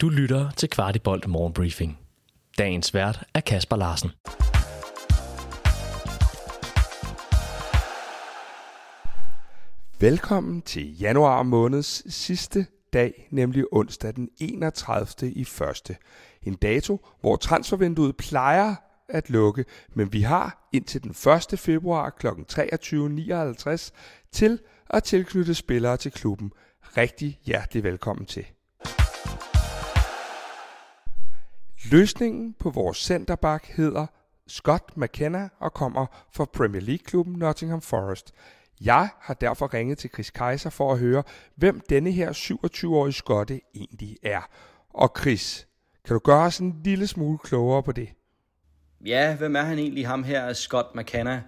Du lytter til Kvartibolt Morgenbriefing. Dagens vært er Kasper Larsen. Velkommen til januar måneds sidste dag, nemlig onsdag den 31. i første. En dato, hvor transfervinduet plejer at lukke, men vi har indtil den 1. februar kl. 23.59 til at tilknytte spillere til klubben. Rigtig hjertelig velkommen til. Løsningen på vores centerback hedder Scott McKenna og kommer fra Premier League-klubben Nottingham Forest. Jeg har derfor ringet til Chris Kaiser for at høre, hvem denne her 27-årige skotte egentlig er. Og Chris, kan du gøre os en lille smule klogere på det? Ja, hvem er han egentlig, ham her, Scott McKenna?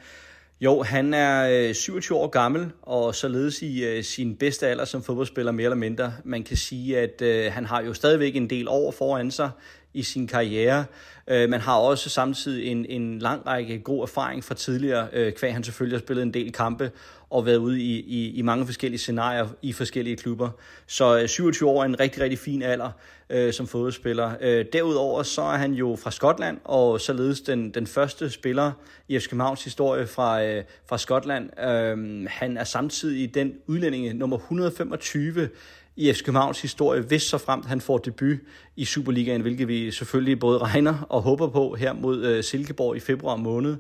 Jo, han er øh, 27 år gammel, og således i øh, sin bedste alder som fodboldspiller mere eller mindre. Man kan sige, at øh, han har jo stadigvæk en del år foran sig i sin karriere. Øh, man har også samtidig en, en lang række god erfaring fra tidligere, øh, kvæg han selvfølgelig har spillet en del kampe og været ude i, i, i mange forskellige scenarier i forskellige klubber. Så øh, 27 år er en rigtig, rigtig fin alder øh, som fodboldspiller. Øh, derudover så er han jo fra Skotland, og således den, den første spiller i FC Københavns historie fra, øh, fra Skotland. Øh, han er samtidig den udlændinge nummer 125 i FC Københavns historie, hvis så fremt han får debut i Superligaen, hvilket vi selvfølgelig både regner og håber på her mod øh, Silkeborg i februar måned.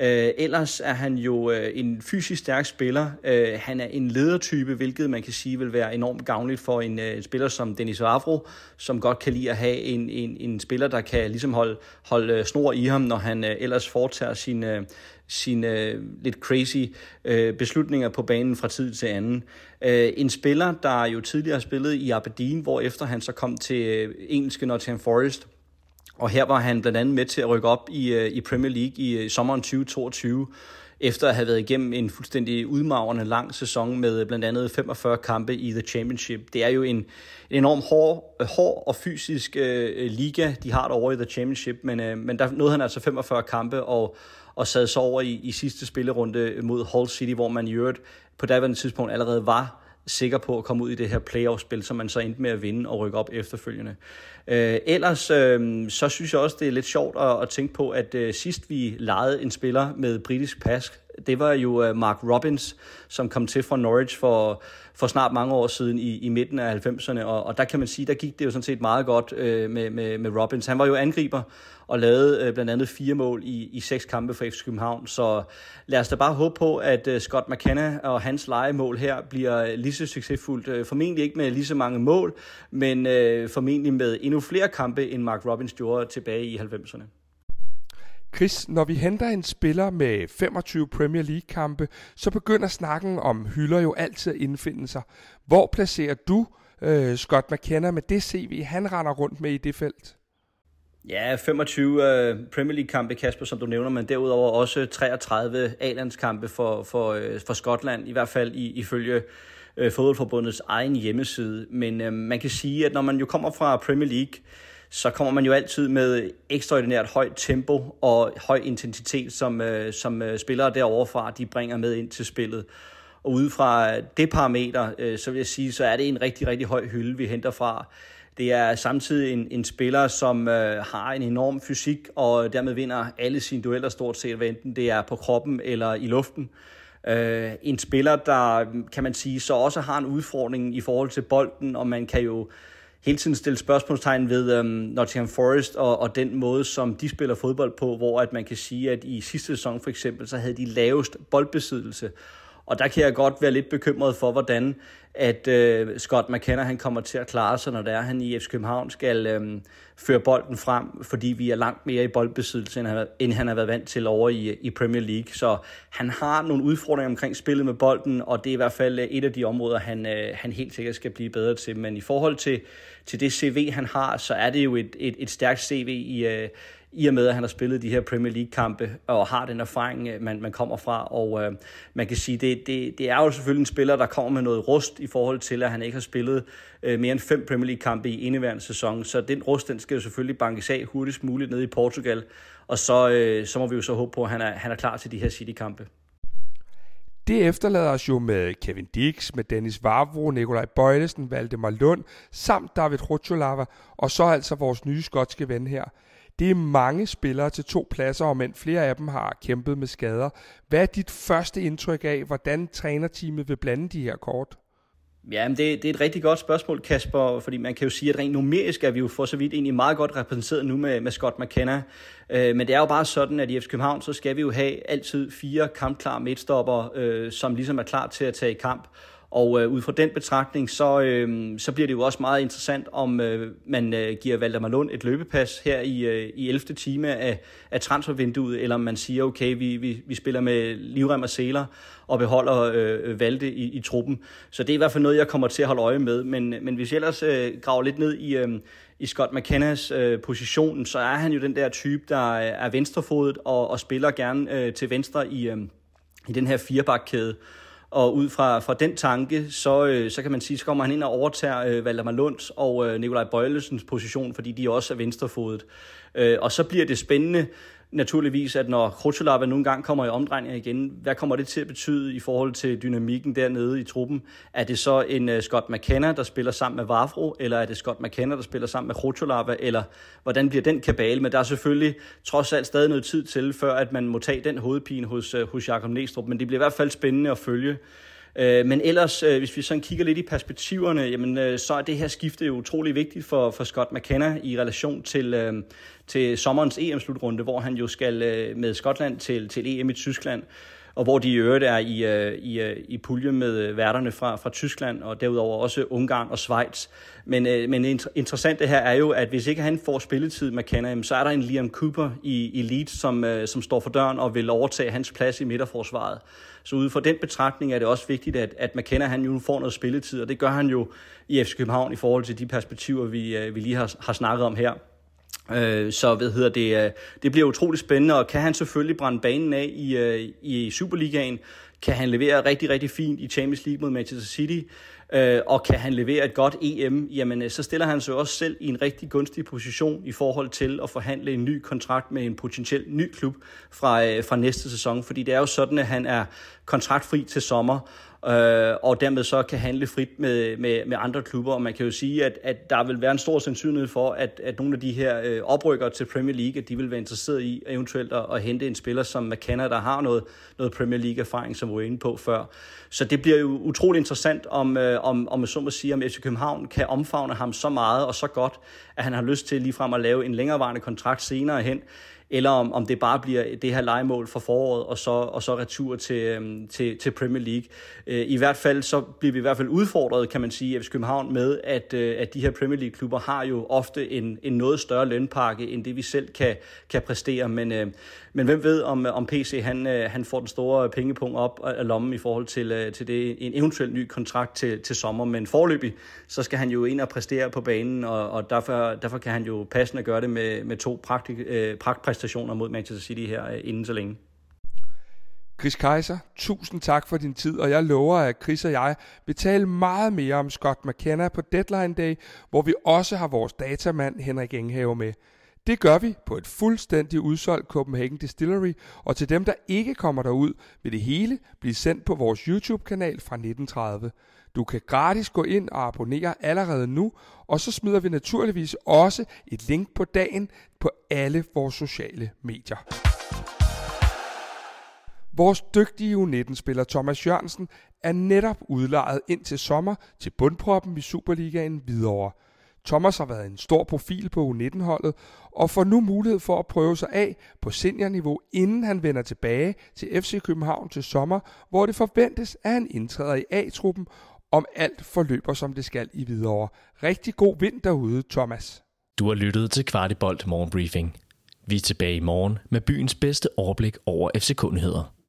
Øh, ellers er han jo øh, en fysisk stærk spiller. Øh, han er en ledertype, hvilket man kan sige vil være enormt gavnligt for en, øh, en spiller som Denis Vavro, som godt kan lide at have en, en, en spiller, der kan ligesom holde, holde øh, snor i ham, når han øh, ellers foretager sin, øh, sine øh, lidt crazy øh, beslutninger på banen fra tid til anden. Øh, en spiller, der jo tidligere har spillet i Aberdeen, hvor efter han så kom til øh, engelske Nottingham Forest, og her var han blandt andet med til at rykke op i, øh, i Premier League i øh, sommeren 2022, efter at have været igennem en fuldstændig udmavrende lang sæson med øh, blandt andet 45 kampe i The Championship. Det er jo en, en enorm hård, hård og fysisk øh, liga, de har derovre i The Championship, men, øh, men der nåede han altså 45 kampe og, og sad så over i, i sidste spillerunde mod Hull City, hvor man i øvrigt på daværende tidspunkt allerede var sikker på at komme ud i det her playoff-spil, som man så endte med at vinde og rykke op efterfølgende. Øh, ellers øh, så synes jeg også, det er lidt sjovt at, at tænke på, at øh, sidst vi lejede en spiller med britisk pas, det var jo øh, Mark Robbins, som kom til fra Norwich for, for snart mange år siden i, i midten af 90'erne, og, og der kan man sige, der gik det jo sådan set meget godt øh, med, med, med Robbins. Han var jo angriber og lavede øh, blandt andet fire mål i, i seks kampe for FC København, så lad os da bare håbe på, at øh, Scott McKenna og hans legemål her bliver lige så succesfuldt. Øh, formentlig ikke med lige så mange mål, men øh, formentlig med endnu flere kampe, end Mark Robbins gjorde tilbage i 90'erne. Chris, når vi henter en spiller med 25 Premier League-kampe, så begynder snakken om hylder jo altid at indfinde sig. Hvor placerer du øh, Scott McKenna med det CV, han render rundt med i det felt? Ja, 25 øh, Premier League-kampe, Kasper, som du nævner, men derudover også 33 A-landskampe for, for, øh, for Skotland, i hvert fald i, ifølge øh, fodboldforbundets egen hjemmeside. Men øh, man kan sige, at når man jo kommer fra Premier League, så kommer man jo altid med ekstraordinært højt tempo og høj intensitet, som, øh, som uh, spillere derovre fra, de bringer med ind til spillet. Og ud fra det parameter, øh, så vil jeg sige, så er det en rigtig, rigtig høj hylde, vi henter fra. Det er samtidig en, en spiller, som øh, har en enorm fysik, og dermed vinder alle sine dueller stort set, hvad enten det er på kroppen eller i luften. Øh, en spiller, der kan man sige, så også har en udfordring i forhold til bolden, og man kan jo hele tiden stille spørgsmålstegn ved øhm, Nottingham Forest og, og den måde, som de spiller fodbold på, hvor at man kan sige, at i sidste sæson for eksempel, så havde de lavest boldbesiddelse. Og der kan jeg godt være lidt bekymret for, hvordan at øh, Scott McKenna han kommer til at klare sig, når det er, han i FC København skal øh, føre bolden frem, fordi vi er langt mere i boldbesiddelse, end han, end han har været vant til over i, i Premier League. Så han har nogle udfordringer omkring spillet med bolden, og det er i hvert fald øh, et af de områder, han, øh, han helt sikkert skal blive bedre til. Men i forhold til, til det CV, han har, så er det jo et, et, et stærkt CV i, øh, i og med, at han har spillet de her Premier League-kampe og har den erfaring, øh, man, man kommer fra. Og øh, man kan sige, det, det, det er jo selvfølgelig en spiller, der kommer med noget rust i forhold til, at han ikke har spillet øh, mere end fem Premier League-kampe i indeværende sæson. Så den rust, den skal jo selvfølgelig bankes af hurtigst muligt nede i Portugal. Og så, øh, så må vi jo så håbe på, at han er, han er klar til de her City-kampe. Det efterlader os jo med Kevin Dix, med Dennis Vavro, Nikolaj Bøjlesen, Valdemar Lund, samt David Rutscholava, og så altså vores nye skotske ven her. Det er mange spillere til to pladser, og men flere af dem har kæmpet med skader. Hvad er dit første indtryk af, hvordan trænerteamet vil blande de her kort? Ja, men det, det er et rigtig godt spørgsmål, Kasper, fordi man kan jo sige, at rent numerisk er vi jo for så vidt egentlig meget godt repræsenteret nu med, med Scott McKenna. Øh, men det er jo bare sådan, at i FC København, så skal vi jo have altid fire kampklare midtstopper, øh, som ligesom er klar til at tage i kamp. Og øh, ud fra den betragtning, så, øh, så bliver det jo også meget interessant, om øh, man øh, giver Valdemar Lund et løbepas her i, øh, i 11. time af, af transfervinduet, eller om man siger, okay, vi, vi, vi spiller med livrem og seler og beholder øh, Valde i, i truppen. Så det er i hvert fald noget, jeg kommer til at holde øje med. Men, men hvis jeg ellers øh, graver lidt ned i, øh, i Scott McKennas øh, position, så er han jo den der type, der er venstrefodet og, og spiller gerne øh, til venstre i, øh, i den her firebakkæde. Og ud fra, fra den tanke, så, øh, så kan man sige, så kommer han ind og overtager øh, Valdemar Lunds og øh, Nikolaj Bøjlesens position, fordi de også er venstrefodet. Øh, og så bliver det spændende, naturligvis, at når Krutulava nogle gange kommer i omdrejninger igen, hvad kommer det til at betyde i forhold til dynamikken dernede i truppen? Er det så en uh, Scott McKenna, der spiller sammen med Vafro, eller er det Scott McKenna, der spiller sammen med Krutulava, eller hvordan bliver den kabale? Men der er selvfølgelig trods alt stadig noget tid til, før at man må tage den hovedpine hos, uh, hos Jakob Næstrup, men det bliver i hvert fald spændende at følge. Øh, men ellers, øh, hvis vi sådan kigger lidt i perspektiverne, jamen, øh, så er det her skifte jo utrolig vigtigt for, for Scott McKenna i relation til, øh, til sommerens EM-slutrunde, hvor han jo skal øh, med Skotland til, til EM i Tyskland og hvor de i øvrigt er i, øh, i, øh, i pulje med værterne fra, fra Tyskland, og derudover også Ungarn og Schweiz. Men, øh, men interessant det her er jo, at hvis ikke han får spilletid med så er der en Liam Cooper i, i Leeds, som, som står for døren og vil overtage hans plads i midterforsvaret. Så ud fra den betragtning er det også vigtigt, at, at McKenna han jo får noget spilletid, og det gør han jo i FC København i forhold til de perspektiver, vi, øh, vi lige har, har snakket om her. Øh, så hvad hedder det, øh, det bliver utroligt spændende, og kan han selvfølgelig brænde banen af i, øh, i Superligaen, kan han levere rigtig, rigtig fint i Champions League mod Manchester City, øh, og kan han levere et godt EM, jamen øh, så stiller han sig også selv i en rigtig gunstig position i forhold til at forhandle en ny kontrakt med en potentiel ny klub fra, øh, fra næste sæson, fordi det er jo sådan, at han er kontraktfri til sommer, øh, og dermed så kan handle frit med, med, med andre klubber. Og man kan jo sige, at, at der vil være en stor sandsynlighed for, at, at nogle af de her øh, oprykkere til Premier League, at de vil være interesseret i eventuelt at, at hente en spiller som McKenna, der har noget, noget Premier League-erfaring, som vi var inde på før. Så det bliver jo utrolig interessant, om, øh, om, om så må sige, om FC København kan omfavne ham så meget og så godt, at han har lyst til ligefrem at lave en længerevarende kontrakt senere hen eller om, om det bare bliver det her legemål for foråret, og så, og så retur til, øhm, til, til Premier League. Øh, I hvert fald så bliver vi i hvert fald udfordret, kan man sige, i FC København med, at, øh, at de her Premier League-klubber har jo ofte en, en noget større lønpakke, end det vi selv kan, kan præstere. Men, øh, men hvem ved, om, om PC han, han får den store pengepunkt op af lommen i forhold til, til det, en eventuel ny kontrakt til, til sommer. Men forløbig, så skal han jo ind og præstere på banen, og, og derfor, derfor kan han jo passende gøre det med, med to pragt, præstationer mod Manchester City her øh, inden så længe. Chris Kaiser, tusind tak for din tid, og jeg lover, at Chris og jeg vil tale meget mere om Scott McKenna på Deadline Day, hvor vi også har vores datamand Henrik Enghave med. Det gør vi på et fuldstændig udsolgt Copenhagen Distillery, og til dem, der ikke kommer derud, vil det hele blive sendt på vores YouTube-kanal fra 1930. Du kan gratis gå ind og abonnere allerede nu, og så smider vi naturligvis også et link på dagen på alle vores sociale medier. Vores dygtige U19-spiller Thomas Jørgensen er netop udlejet ind til sommer til bundproppen i Superligaen Hvidovre. Thomas har været en stor profil på U19-holdet og får nu mulighed for at prøve sig af på seniorniveau, inden han vender tilbage til FC København til sommer, hvor det forventes, at han indtræder i A-truppen, om alt forløber som det skal i Hvidovre. Rigtig god vind derude, Thomas. Du har lyttet til Kvartibolt Morgenbriefing. Vi er tilbage i morgen med byens bedste overblik over FC-kundigheder.